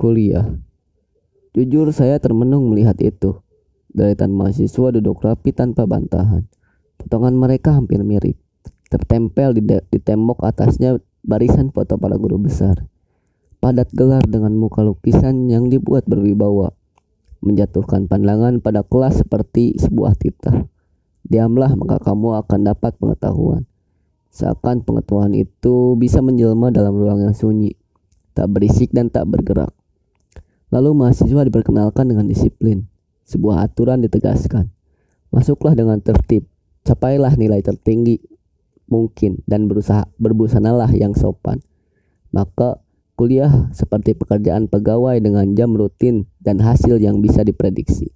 kuliah. Jujur saya termenung melihat itu. Deretan mahasiswa duduk rapi tanpa bantahan. Potongan mereka hampir mirip. Tertempel di, di tembok atasnya barisan foto para guru besar. Padat gelar dengan muka lukisan yang dibuat berwibawa. Menjatuhkan pandangan pada kelas seperti sebuah titah. Diamlah maka kamu akan dapat pengetahuan. Seakan pengetahuan itu bisa menjelma dalam ruang yang sunyi, tak berisik dan tak bergerak. Lalu mahasiswa diperkenalkan dengan disiplin. Sebuah aturan ditegaskan. Masuklah dengan tertib, capailah nilai tertinggi mungkin dan berusaha berbusanalah yang sopan. Maka kuliah seperti pekerjaan pegawai dengan jam rutin dan hasil yang bisa diprediksi.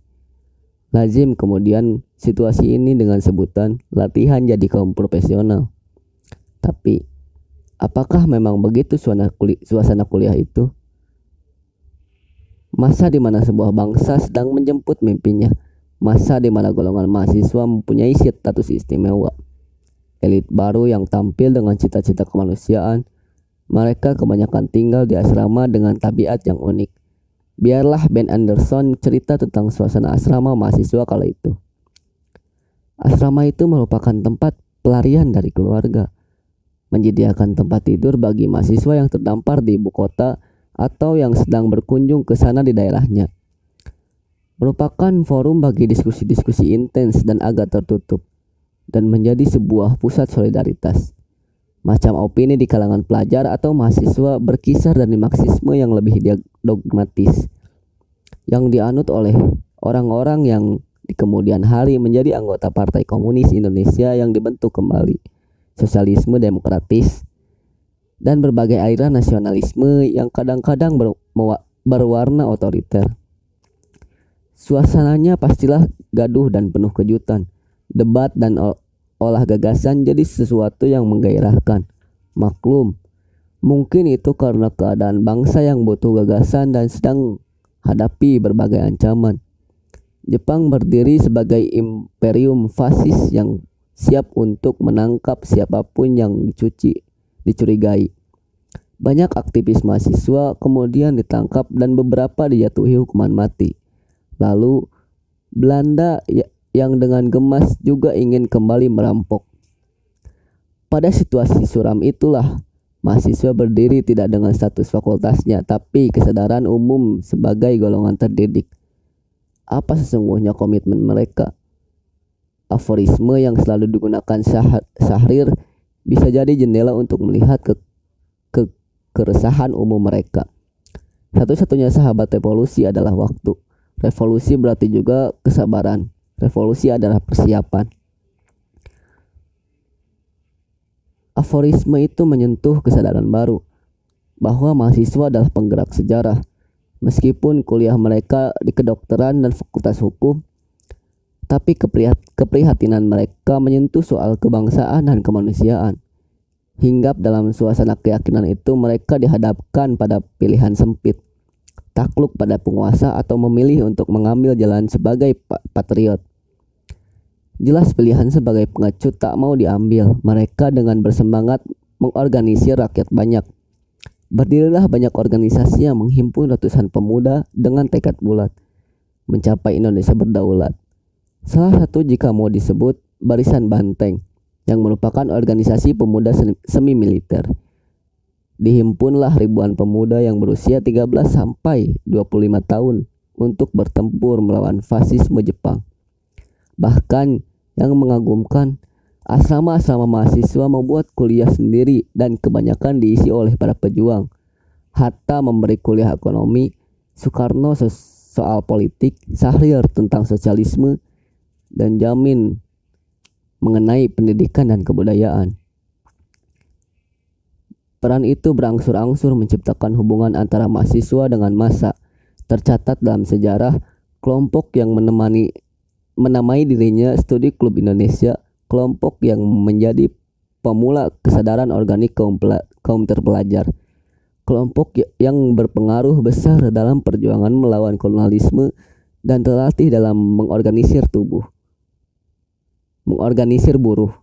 Lazim kemudian situasi ini dengan sebutan latihan jadi kaum profesional. Tapi apakah memang begitu suasana kuliah, suasana kuliah itu? Masa di mana sebuah bangsa sedang menjemput mimpinya, masa di mana golongan mahasiswa mempunyai status istimewa elit baru yang tampil dengan cita-cita kemanusiaan. Mereka kebanyakan tinggal di asrama dengan tabiat yang unik. Biarlah Ben Anderson cerita tentang suasana asrama mahasiswa kala itu. Asrama itu merupakan tempat pelarian dari keluarga, menyediakan tempat tidur bagi mahasiswa yang terdampar di ibu kota atau yang sedang berkunjung ke sana di daerahnya. Merupakan forum bagi diskusi-diskusi intens dan agak tertutup dan menjadi sebuah pusat solidaritas. Macam opini di kalangan pelajar atau mahasiswa berkisar dari Marxisme yang lebih dogmatis yang dianut oleh orang-orang yang di kemudian hari menjadi anggota Partai Komunis Indonesia yang dibentuk kembali, sosialisme demokratis, dan berbagai aliran nasionalisme yang kadang-kadang ber berwarna otoriter. Suasananya pastilah gaduh dan penuh kejutan debat dan olah gagasan jadi sesuatu yang menggairahkan. Maklum, mungkin itu karena keadaan bangsa yang butuh gagasan dan sedang hadapi berbagai ancaman. Jepang berdiri sebagai imperium fasis yang siap untuk menangkap siapa pun yang dicuci, dicurigai. Banyak aktivis mahasiswa kemudian ditangkap dan beberapa dijatuhi hukuman mati. Lalu Belanda ya, yang dengan gemas juga ingin kembali merampok. Pada situasi suram itulah mahasiswa berdiri tidak dengan status fakultasnya tapi kesadaran umum sebagai golongan terdidik. Apa sesungguhnya komitmen mereka? Aforisme yang selalu digunakan Sah bisa jadi jendela untuk melihat ke, ke keresahan umum mereka. Satu-satunya sahabat revolusi adalah waktu. Revolusi berarti juga kesabaran. Revolusi adalah persiapan. Aforisme itu menyentuh kesadaran baru bahwa mahasiswa adalah penggerak sejarah. Meskipun kuliah mereka di kedokteran dan fakultas hukum, tapi keprihatinan mereka menyentuh soal kebangsaan dan kemanusiaan. Hinggap dalam suasana keyakinan itu mereka dihadapkan pada pilihan sempit takluk pada penguasa atau memilih untuk mengambil jalan sebagai patriot. Jelas pilihan sebagai pengecut tak mau diambil. Mereka dengan bersemangat mengorganisir rakyat banyak. Berdirilah banyak organisasi yang menghimpun ratusan pemuda dengan tekad bulat mencapai Indonesia berdaulat. Salah satu jika mau disebut Barisan Banteng yang merupakan organisasi pemuda semi militer Dihimpunlah ribuan pemuda yang berusia 13 sampai 25 tahun untuk bertempur melawan fasisme Jepang. Bahkan yang mengagumkan, asrama-asrama mahasiswa membuat kuliah sendiri dan kebanyakan diisi oleh para pejuang. Hatta memberi kuliah ekonomi, Soekarno soal politik, Sahrir tentang sosialisme, dan Jamin mengenai pendidikan dan kebudayaan. Peran itu berangsur-angsur menciptakan hubungan antara mahasiswa dengan masa. Tercatat dalam sejarah, kelompok yang menemani menamai dirinya Studi Klub Indonesia, kelompok yang menjadi pemula kesadaran organik kaum, kaum terpelajar. Kelompok ya, yang berpengaruh besar dalam perjuangan melawan kolonialisme dan terlatih dalam mengorganisir tubuh. Mengorganisir buruh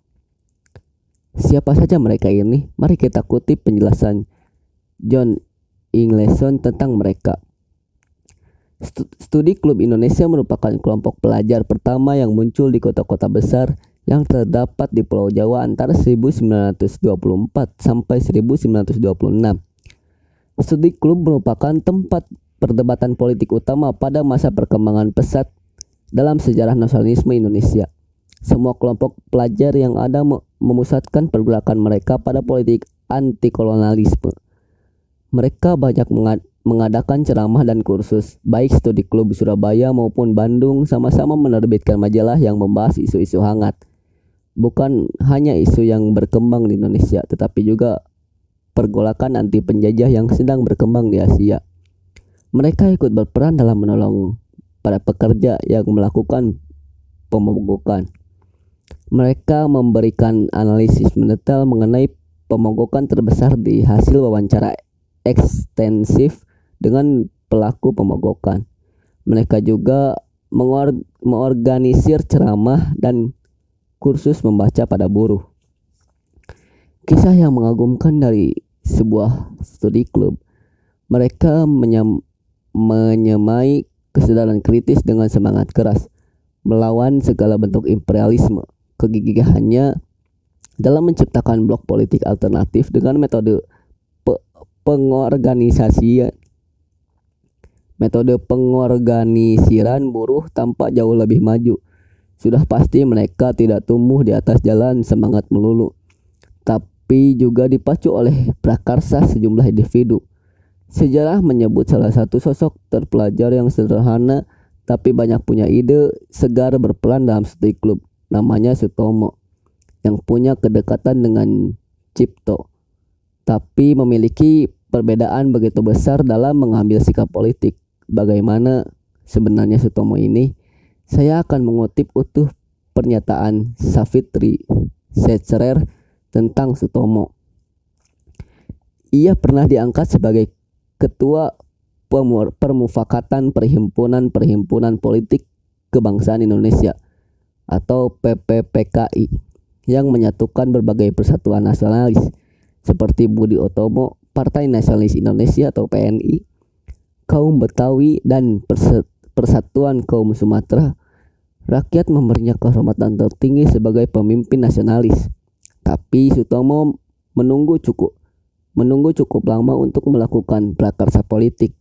Siapa saja mereka ini? Mari kita kutip penjelasan John Ingleson tentang mereka. Studi Klub Indonesia merupakan kelompok pelajar pertama yang muncul di kota-kota besar yang terdapat di Pulau Jawa antara 1924 sampai 1926. Studi klub merupakan tempat perdebatan politik utama pada masa perkembangan pesat dalam sejarah nasionalisme Indonesia. Semua kelompok pelajar yang ada memusatkan pergerakan mereka pada politik anti kolonialisme. Mereka banyak mengadakan ceramah dan kursus, baik studi klub Surabaya maupun Bandung sama-sama menerbitkan majalah yang membahas isu-isu hangat. Bukan hanya isu yang berkembang di Indonesia, tetapi juga pergolakan anti penjajah yang sedang berkembang di Asia. Mereka ikut berperan dalam menolong para pekerja yang melakukan pemogokan. Mereka memberikan analisis mendetail mengenai pemogokan terbesar di hasil wawancara ekstensif dengan pelaku pemogokan. Mereka juga mengor mengorganisir ceramah dan kursus membaca pada buruh. Kisah yang mengagumkan dari sebuah studi klub. Mereka menyam, menyemai kesadaran kritis dengan semangat keras melawan segala bentuk imperialisme. Kegigihannya dalam menciptakan blok politik alternatif dengan metode pe pengorganisasian Metode pengorganisiran buruh tampak jauh lebih maju. Sudah pasti mereka tidak tumbuh di atas jalan semangat melulu, tapi juga dipacu oleh prakarsa sejumlah individu. Sejarah menyebut salah satu sosok terpelajar yang sederhana tapi banyak punya ide segar berperan dalam studi klub. Namanya Sutomo yang punya kedekatan dengan Cipto tapi memiliki perbedaan begitu besar dalam mengambil sikap politik. Bagaimana sebenarnya Sutomo ini, saya akan mengutip utuh pernyataan Savitri Setzerer tentang Sutomo. Ia pernah diangkat sebagai ketua permufakatan perhimpunan-perhimpunan politik kebangsaan Indonesia atau PPPKI yang menyatukan berbagai persatuan nasionalis seperti Budi Otomo, Partai Nasionalis Indonesia atau PNI, kaum Betawi dan Persatuan Kaum Sumatera, rakyat memberinya kehormatan tertinggi sebagai pemimpin nasionalis. Tapi Sutomo menunggu cukup menunggu cukup lama untuk melakukan prakarsa politik.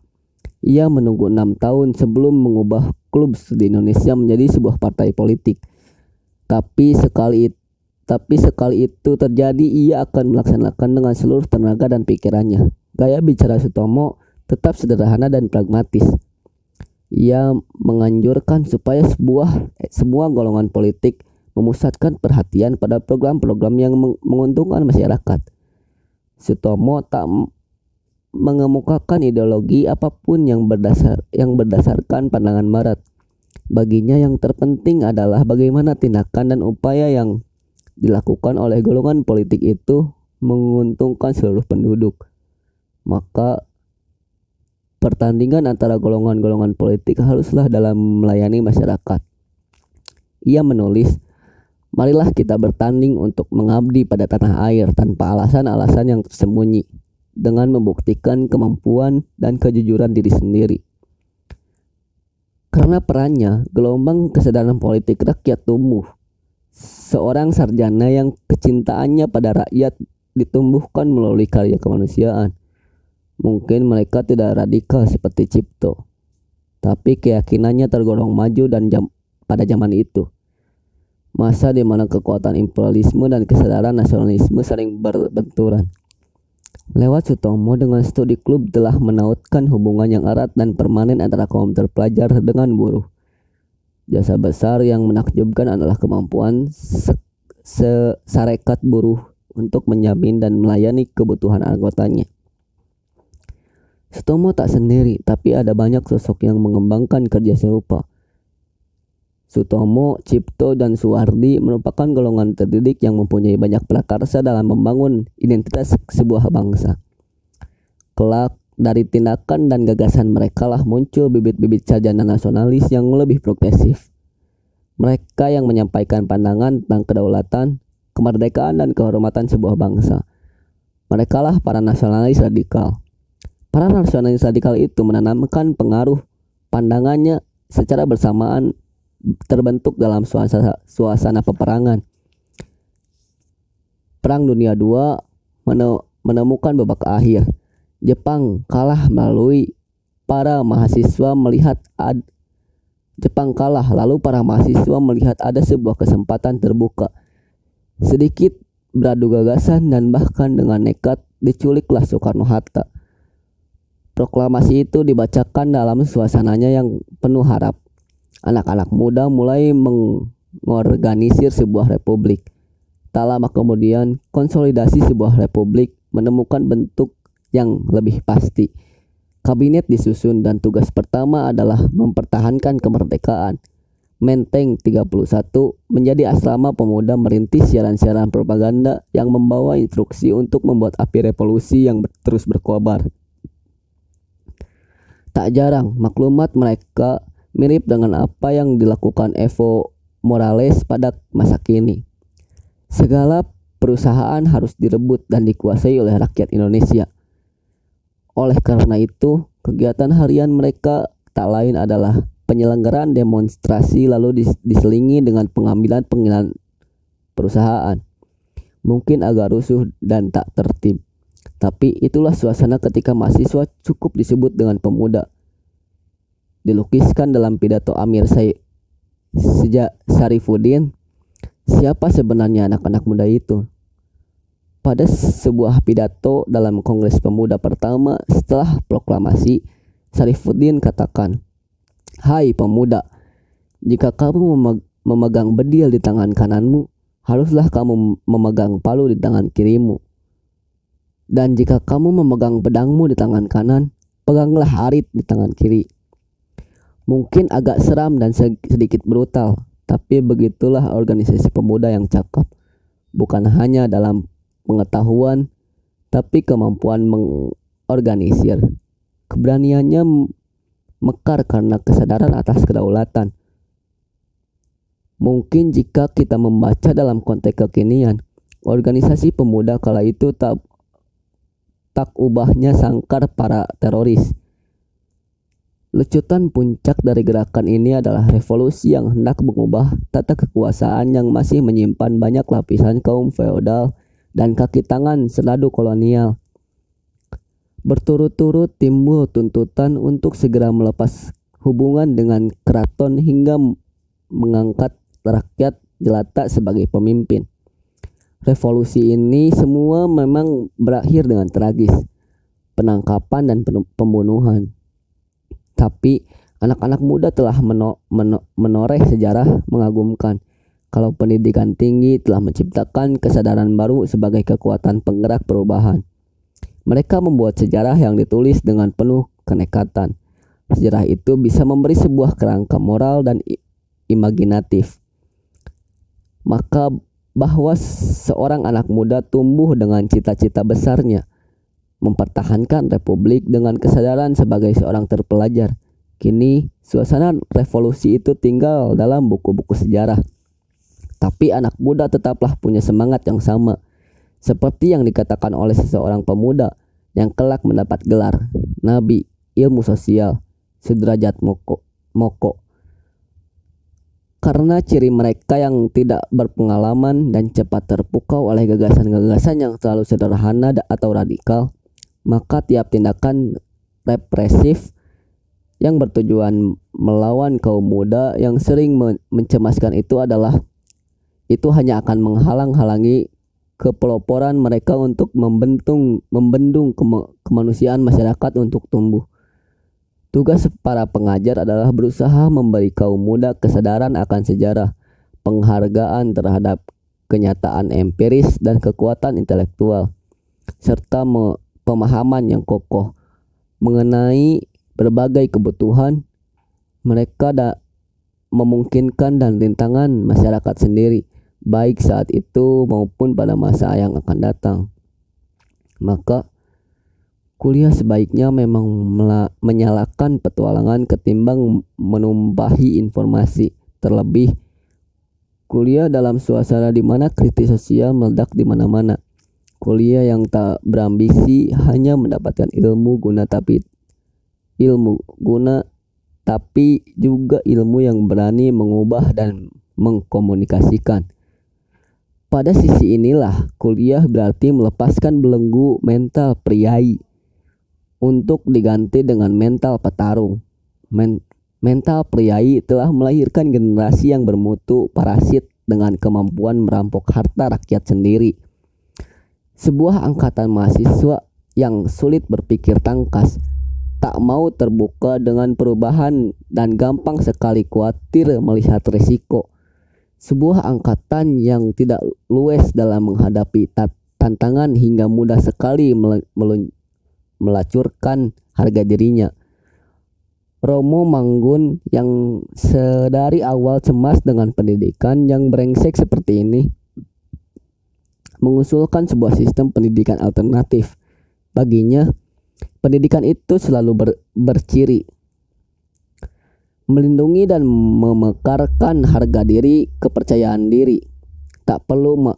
Ia menunggu enam tahun sebelum mengubah klub di Indonesia menjadi sebuah partai politik. Tapi sekali tapi sekali itu terjadi ia akan melaksanakan dengan seluruh tenaga dan pikirannya. Gaya bicara Sutomo tetap sederhana dan pragmatis. Ia menganjurkan supaya sebuah eh, semua golongan politik memusatkan perhatian pada program-program yang menguntungkan masyarakat. Sutomo tak mengemukakan ideologi apa pun yang berdasar yang berdasarkan pandangan barat. Baginya yang terpenting adalah bagaimana tindakan dan upaya yang dilakukan oleh golongan politik itu menguntungkan seluruh penduduk. Maka pertandingan antara golongan-golongan politik haruslah dalam melayani masyarakat. Ia menulis, marilah kita bertanding untuk mengabdi pada tanah air tanpa alasan-alasan yang tersembunyi, dengan membuktikan kemampuan dan kejujuran diri sendiri. Karena perannya, gelombang kesadaran politik rakyat tumbuh. Seorang sarjana yang kecintaannya pada rakyat ditumbuhkan melalui karya kemanusiaan Mungkin mereka tidak radikal seperti Cipto, tapi keyakinannya tergolong maju dan jam, pada zaman itu. Masa di mana kekuatan imperialisme dan kesadaran nasionalisme saling berbenturan. Lewat Sutomo dengan studi klub telah menautkan hubungan yang erat dan permanen antara kaum terpelajar dengan buruh. Jasa besar yang menakjubkan adalah kemampuan sarekat buruh untuk menjamin dan melayani kebutuhan anggotanya. Sutomo tak sendiri, tapi ada banyak sosok yang mengembangkan kerja serupa. Sutomo, Cipto, dan Suwardi merupakan golongan terdidik yang mempunyai banyak prakarsa dalam membangun identitas sebuah bangsa. Kelak, dari tindakan dan gagasan mereka lah muncul bibit-bibit sarjana nasionalis yang lebih progresif. Mereka yang menyampaikan pandangan tentang kedaulatan, kemerdekaan, dan kehormatan sebuah bangsa. Mereka lah para nasionalis radikal Para nasionalis radikal itu menanamkan pengaruh pandangannya secara bersamaan terbentuk dalam suasana, suasana peperangan. Perang Dunia II menemukan babak akhir. Jepang kalah melalui para mahasiswa melihat ad, Jepang kalah lalu para mahasiswa melihat ada sebuah kesempatan terbuka. Sedikit beradu gagasan dan bahkan dengan nekat diculiklah Soekarno-Hatta. Proklamasi itu dibacakan dalam suasananya yang penuh harap. Anak-anak muda mulai mengorganisir sebuah republik. Tak lama kemudian, konsolidasi sebuah republik menemukan bentuk yang lebih pasti. Kabinet disusun dan tugas pertama adalah mempertahankan kemerdekaan. Menteng 31 menjadi asrama pemuda merintis siaran-siaran propaganda yang membawa instruksi untuk membuat api revolusi yang terus berkobar. Tak jarang maklumat mereka mirip dengan apa yang dilakukan Evo Morales pada masa kini. Segala perusahaan harus direbut dan dikuasai oleh rakyat Indonesia. Oleh karena itu, kegiatan harian mereka tak lain adalah penyelenggaraan demonstrasi lalu diselingi dengan pengambilan pengambilan perusahaan. Mungkin agak rusuh dan tak tertib. Tapi itulah suasana ketika mahasiswa cukup disebut dengan pemuda. Dilukiskan dalam pidato Amir Said sejak Sarifuddin, siapa sebenarnya anak-anak muda itu? Pada sebuah pidato dalam Kongres Pemuda pertama setelah proklamasi, Sarifuddin katakan, Hai pemuda, jika kamu memegang bedil di tangan kananmu, haruslah kamu memegang palu di tangan kirimu. Dan jika kamu memegang pedangmu di tangan kanan, peganglah arit di tangan kiri. Mungkin agak seram dan sedikit brutal, tapi begitulah organisasi pemuda yang cakep. Bukan hanya dalam pengetahuan, tapi kemampuan mengorganisir. Keberaniannya mekar karena kesadaran atas kedaulatan. Mungkin jika kita membaca dalam konteks kekinian, organisasi pemuda kala itu tak tak ubahnya sangkar para teroris. Lecutan puncak dari gerakan ini adalah revolusi yang hendak mengubah tata kekuasaan yang masih menyimpan banyak lapisan kaum feodal dan kaki tangan seladu kolonial. Berturut-turut timbul tuntutan untuk segera melepas hubungan dengan keraton hingga mengangkat rakyat jelata sebagai pemimpin. Revolusi ini semua memang berakhir dengan tragis, penangkapan dan pembunuhan. Tapi anak-anak muda telah meno meno menoreh sejarah mengagumkan. Kalau pendidikan tinggi telah menciptakan kesadaran baru sebagai kekuatan penggerak perubahan. Mereka membuat sejarah yang ditulis dengan penuh kenekatan. Sejarah itu bisa memberi sebuah kerangka moral dan imaginatif. Maka bahwa seorang anak muda tumbuh dengan cita-cita besarnya, mempertahankan republik dengan kesadaran sebagai seorang terpelajar. Kini, suasana revolusi itu tinggal dalam buku-buku sejarah. Tapi anak muda tetaplah punya semangat yang sama, seperti yang dikatakan oleh seseorang pemuda yang kelak mendapat gelar Nabi Ilmu Sosial Sudrajat Moko. Moko karena ciri mereka yang tidak berpengalaman dan cepat terpukau oleh gagasan-gagasan yang terlalu sederhana atau radikal, maka tiap tindakan represif yang bertujuan melawan kaum muda yang sering mencemaskan itu adalah itu hanya akan menghalang-halangi kepeloporan mereka untuk membentung membendung kemanusiaan masyarakat untuk tumbuh. Tugas para pengajar adalah berusaha memberi kaum muda kesadaran akan sejarah, penghargaan terhadap kenyataan empiris dan kekuatan intelektual, serta pemahaman yang kokoh mengenai berbagai kebutuhan mereka da memungkinkan dan rintangan masyarakat sendiri, baik saat itu maupun pada masa yang akan datang. Maka Kuliah sebaiknya memang menyalakan petualangan ketimbang menumpahi informasi. Terlebih, kuliah dalam suasana di mana kritis sosial meledak di mana-mana. Kuliah yang tak berambisi hanya mendapatkan ilmu guna tapi ilmu guna tapi juga ilmu yang berani mengubah dan mengkomunikasikan. Pada sisi inilah kuliah berarti melepaskan belenggu mental priai untuk diganti dengan mental petarung. Men mental priai telah melahirkan generasi yang bermutu parasit dengan kemampuan merampok harta rakyat sendiri. Sebuah angkatan mahasiswa yang sulit berpikir tangkas tak mau terbuka dengan perubahan dan gampang sekali khawatir melihat risiko. Sebuah angkatan yang tidak luwes dalam menghadapi tantangan hingga mudah sekali melacurkan harga dirinya. Romo Manggun yang sedari awal cemas dengan pendidikan yang brengsek seperti ini mengusulkan sebuah sistem pendidikan alternatif. Baginya, Pendidikan itu selalu ber, berciri melindungi dan memekarkan harga diri, kepercayaan diri. Tak perlu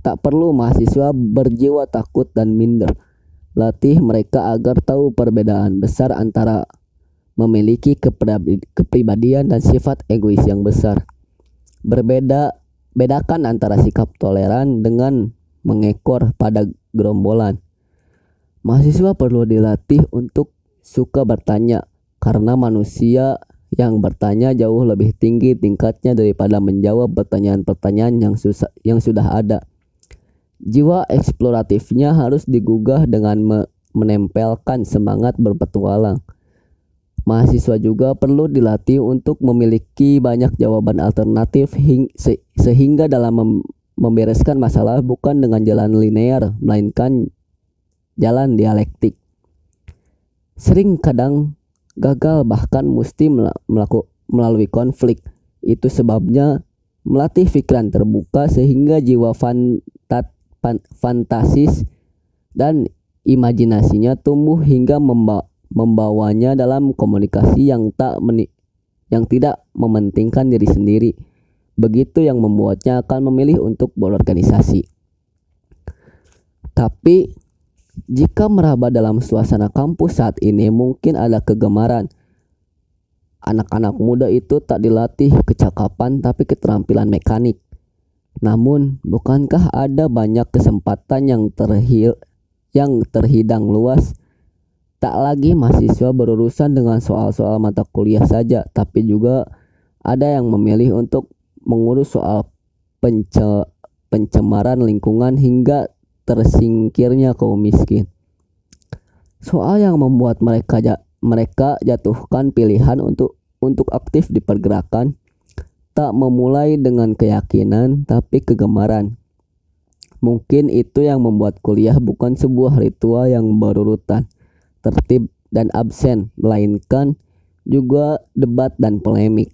tak perlu mahasiswa berjiwa takut dan minder. Latih mereka agar tahu perbedaan besar antara memiliki kepribadian dan sifat egois yang besar. Berbeda bedakan antara sikap toleran dengan mengekor pada gerombolan. Mahasiswa perlu dilatih untuk suka bertanya karena manusia yang bertanya jauh lebih tinggi tingkatnya daripada menjawab pertanyaan-pertanyaan yang susah yang sudah ada. Jiwa eksploratifnya harus digugah dengan me menempelkan semangat berpetualang. Mahasiswa juga perlu dilatih untuk memiliki banyak jawaban alternatif hing se sehingga dalam mem membereskan masalah bukan dengan jalan linear melainkan jalan dialektik. Sering kadang gagal bahkan mesti melaku, melalui konflik. Itu sebabnya melatih pikiran terbuka sehingga jiwa fantat, fan, fantasis dan imajinasinya tumbuh hingga memba, membawanya dalam komunikasi yang tak meni, yang tidak mementingkan diri sendiri. Begitu yang membuatnya akan memilih untuk berorganisasi. Tapi jika meraba dalam suasana kampus saat ini mungkin ada kegemaran. Anak-anak muda itu tak dilatih kecakapan tapi keterampilan mekanik. Namun, bukankah ada banyak kesempatan yang terhil yang terhidang luas? Tak lagi mahasiswa berurusan dengan soal-soal mata kuliah saja, tapi juga ada yang memilih untuk mengurus soal pence pencemaran lingkungan hingga tersingkirnya kaum miskin. Soal yang membuat mereka mereka jatuhkan pilihan untuk untuk aktif di pergerakan tak memulai dengan keyakinan tapi kegemaran. Mungkin itu yang membuat kuliah bukan sebuah ritual yang berurutan, tertib dan absen, melainkan juga debat dan polemik.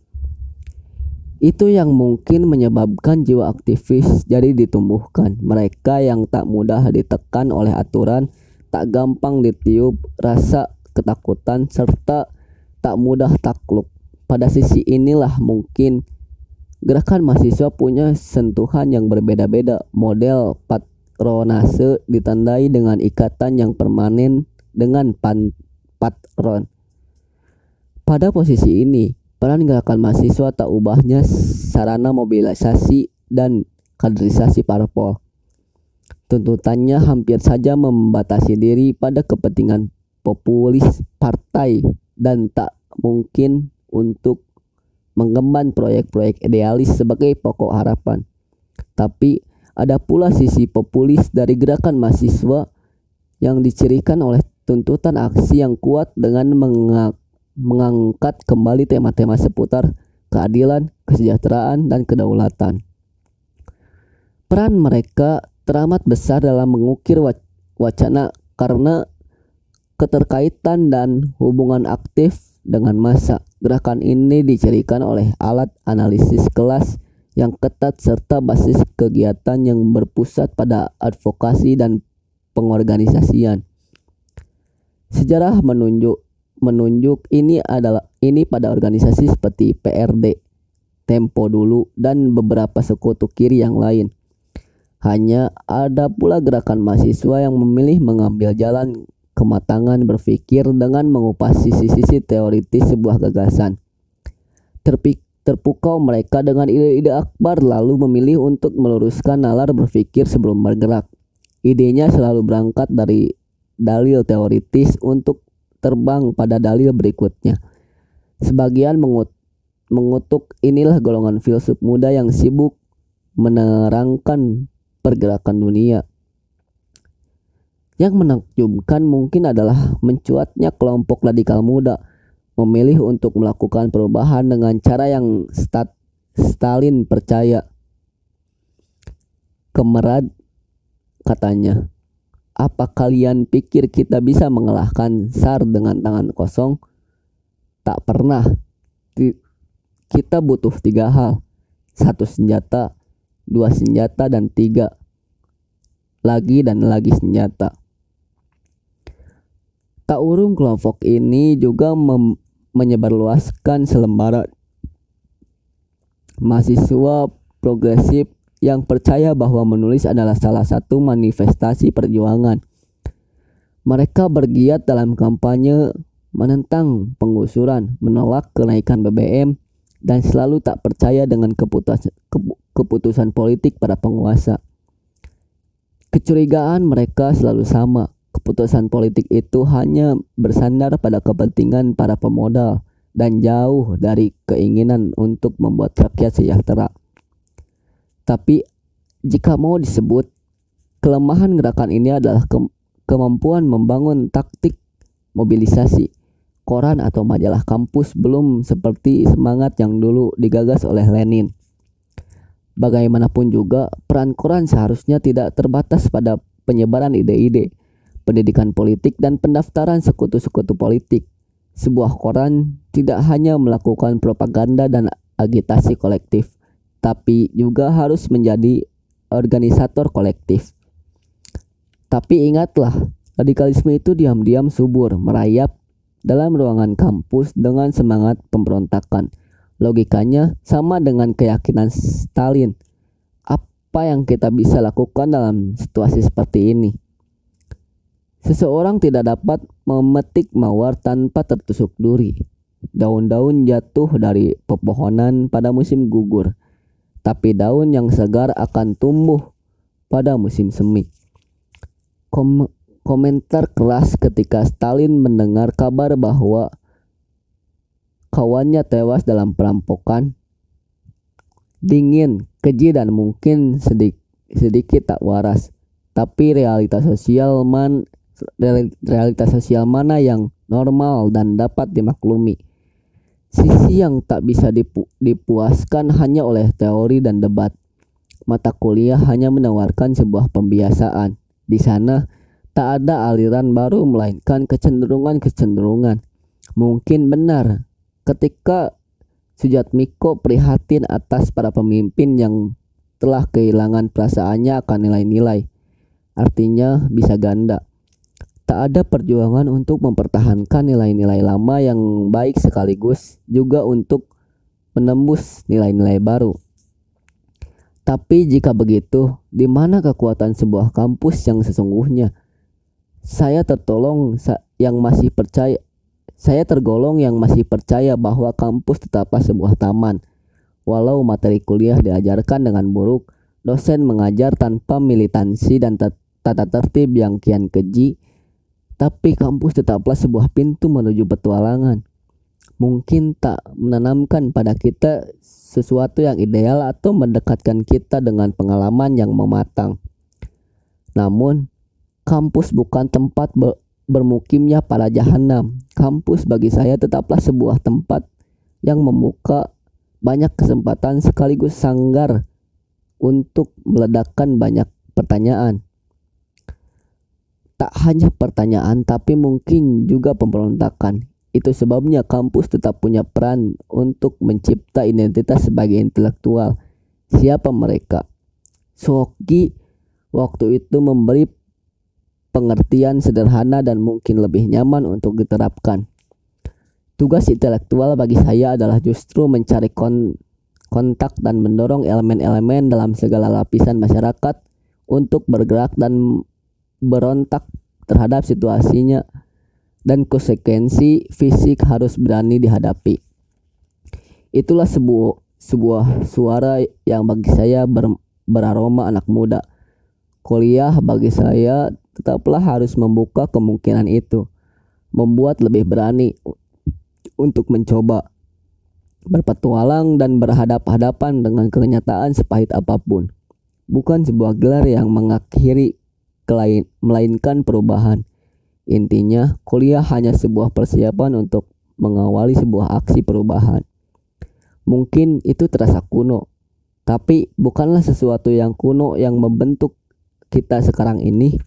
Itu yang mungkin menyebabkan jiwa aktivis jadi ditumbuhkan. Mereka yang tak mudah ditekan oleh aturan, tak gampang ditiup rasa ketakutan, serta tak mudah takluk. Pada sisi inilah mungkin gerakan mahasiswa punya sentuhan yang berbeda-beda. Model patronase ditandai dengan ikatan yang permanen dengan pan patron. Pada posisi ini, Peran gerakan mahasiswa tak ubahnya sarana mobilisasi dan kaderisasi parpol. Tuntutannya hampir saja membatasi diri pada kepentingan populis partai dan tak mungkin untuk mengemban proyek-proyek idealis sebagai pokok harapan. Tapi ada pula sisi populis dari gerakan mahasiswa yang dicirikan oleh tuntutan aksi yang kuat dengan mengangkat kembali tema-tema seputar keadilan, kesejahteraan, dan kedaulatan. Peran mereka teramat besar dalam mengukir wacana karena keterkaitan dan hubungan aktif dengan masa. Gerakan ini dicirikan oleh alat analisis kelas yang ketat serta basis kegiatan yang berpusat pada advokasi dan pengorganisasian. Sejarah menunjuk menunjuk ini adalah ini pada organisasi seperti PRD, Tempo dulu dan beberapa sekutu kiri yang lain. Hanya ada pula gerakan mahasiswa yang memilih mengambil jalan kematangan berpikir dengan mengupas sisi-sisi teoritis sebuah gagasan. Terpik terpukau mereka dengan ide-ide akbar lalu memilih untuk meluruskan nalar berpikir sebelum bergerak. Idenya selalu berangkat dari dalil teoritis untuk terbang pada dalil berikutnya. Sebagian mengut mengutuk inilah golongan filsuf muda yang sibuk menerangkan pergerakan dunia. Yang menakjubkan mungkin adalah mencuatnya kelompok radikal muda memilih untuk melakukan perubahan dengan cara yang Stat Stalin percaya. Kemerad katanya, apa kalian pikir kita bisa mengalahkan SAR dengan tangan kosong? Tak pernah. Kita butuh tiga hal. Satu senjata, dua senjata, dan tiga lagi dan lagi senjata. Tak urung kelompok ini juga menyebarluaskan selembaran mahasiswa progresif yang percaya bahwa menulis adalah salah satu manifestasi perjuangan. Mereka bergiat dalam kampanye menentang penggusuran, menolak kenaikan BBM, dan selalu tak percaya dengan keputusan, keputusan politik para penguasa. Kecurigaan mereka selalu sama, keputusan politik itu hanya bersandar pada kepentingan para pemodal dan jauh dari keinginan untuk membuat rakyat sejahtera. Tapi jika mau disebut kelemahan gerakan ini adalah ke kemampuan membangun taktik mobilisasi. Koran atau majalah kampus belum seperti semangat yang dulu digagas oleh Lenin. Bagaimanapun juga, peran koran seharusnya tidak terbatas pada penyebaran ide-ide, pendidikan politik, dan pendaftaran sekutu-sekutu politik. Sebuah koran tidak hanya melakukan propaganda dan agitasi kolektif, tapi juga harus menjadi organisator kolektif. Tapi ingatlah, radikalisme itu diam-diam subur, merayap dalam ruangan kampus dengan semangat pemberontakan. Logikanya sama dengan keyakinan Stalin. Apa yang kita bisa lakukan dalam situasi seperti ini? Seseorang tidak dapat memetik mawar tanpa tertusuk duri. Daun-daun jatuh dari pepohonan pada musim gugur, tapi daun yang segar akan tumbuh pada musim semi. Kom komentar keras ketika Stalin mendengar kabar bahwa kawannya tewas dalam perampokan. Dingin, keji dan mungkin sedikit sedikit tak waras. Tapi realitas sosial man realitas sosial mana yang normal dan dapat dimaklumi. Sisi yang tak bisa dipu dipuaskan hanya oleh teori dan debat. Mata kuliah hanya menawarkan sebuah pembiasaan. Di sana tak ada aliran baru melainkan kecenderungan-kecenderungan. Mungkin benar ketika Sujatmiko prihatin atas para pemimpin yang telah kehilangan perasaannya akan nilai-nilai. Artinya bisa ganda tak ada perjuangan untuk mempertahankan nilai-nilai lama yang baik sekaligus juga untuk menembus nilai-nilai baru. Tapi jika begitu, di mana kekuatan sebuah kampus yang sesungguhnya? Saya tertolong yang masih percaya saya tergolong yang masih percaya bahwa kampus tetaplah sebuah taman. Walau materi kuliah diajarkan dengan buruk, dosen mengajar tanpa militansi dan tata tertib yang kian keji, tapi kampus tetaplah sebuah pintu menuju petualangan. Mungkin tak menanamkan pada kita sesuatu yang ideal atau mendekatkan kita dengan pengalaman yang mematang. Namun, kampus bukan tempat ber bermukimnya para jahanam. Kampus bagi saya tetaplah sebuah tempat yang membuka banyak kesempatan sekaligus sanggar untuk meledakkan banyak pertanyaan tak hanya pertanyaan tapi mungkin juga pemberontakan. Itu sebabnya kampus tetap punya peran untuk mencipta identitas sebagai intelektual. Siapa mereka? Soki waktu itu memberi pengertian sederhana dan mungkin lebih nyaman untuk diterapkan. Tugas intelektual bagi saya adalah justru mencari kon kontak dan mendorong elemen-elemen dalam segala lapisan masyarakat untuk bergerak dan berontak terhadap situasinya dan konsekuensi fisik harus berani dihadapi. Itulah sebuah sebuah suara yang bagi saya ber, beraroma anak muda. Kuliah bagi saya tetaplah harus membuka kemungkinan itu, membuat lebih berani untuk mencoba berpetualang dan berhadap-hadapan dengan kenyataan sepahit apa pun. Bukan sebuah gelar yang mengakhiri melainkan perubahan. Intinya, kuliah hanya sebuah persiapan untuk mengawali sebuah aksi perubahan. Mungkin itu terasa kuno, tapi bukanlah sesuatu yang kuno yang membentuk kita sekarang ini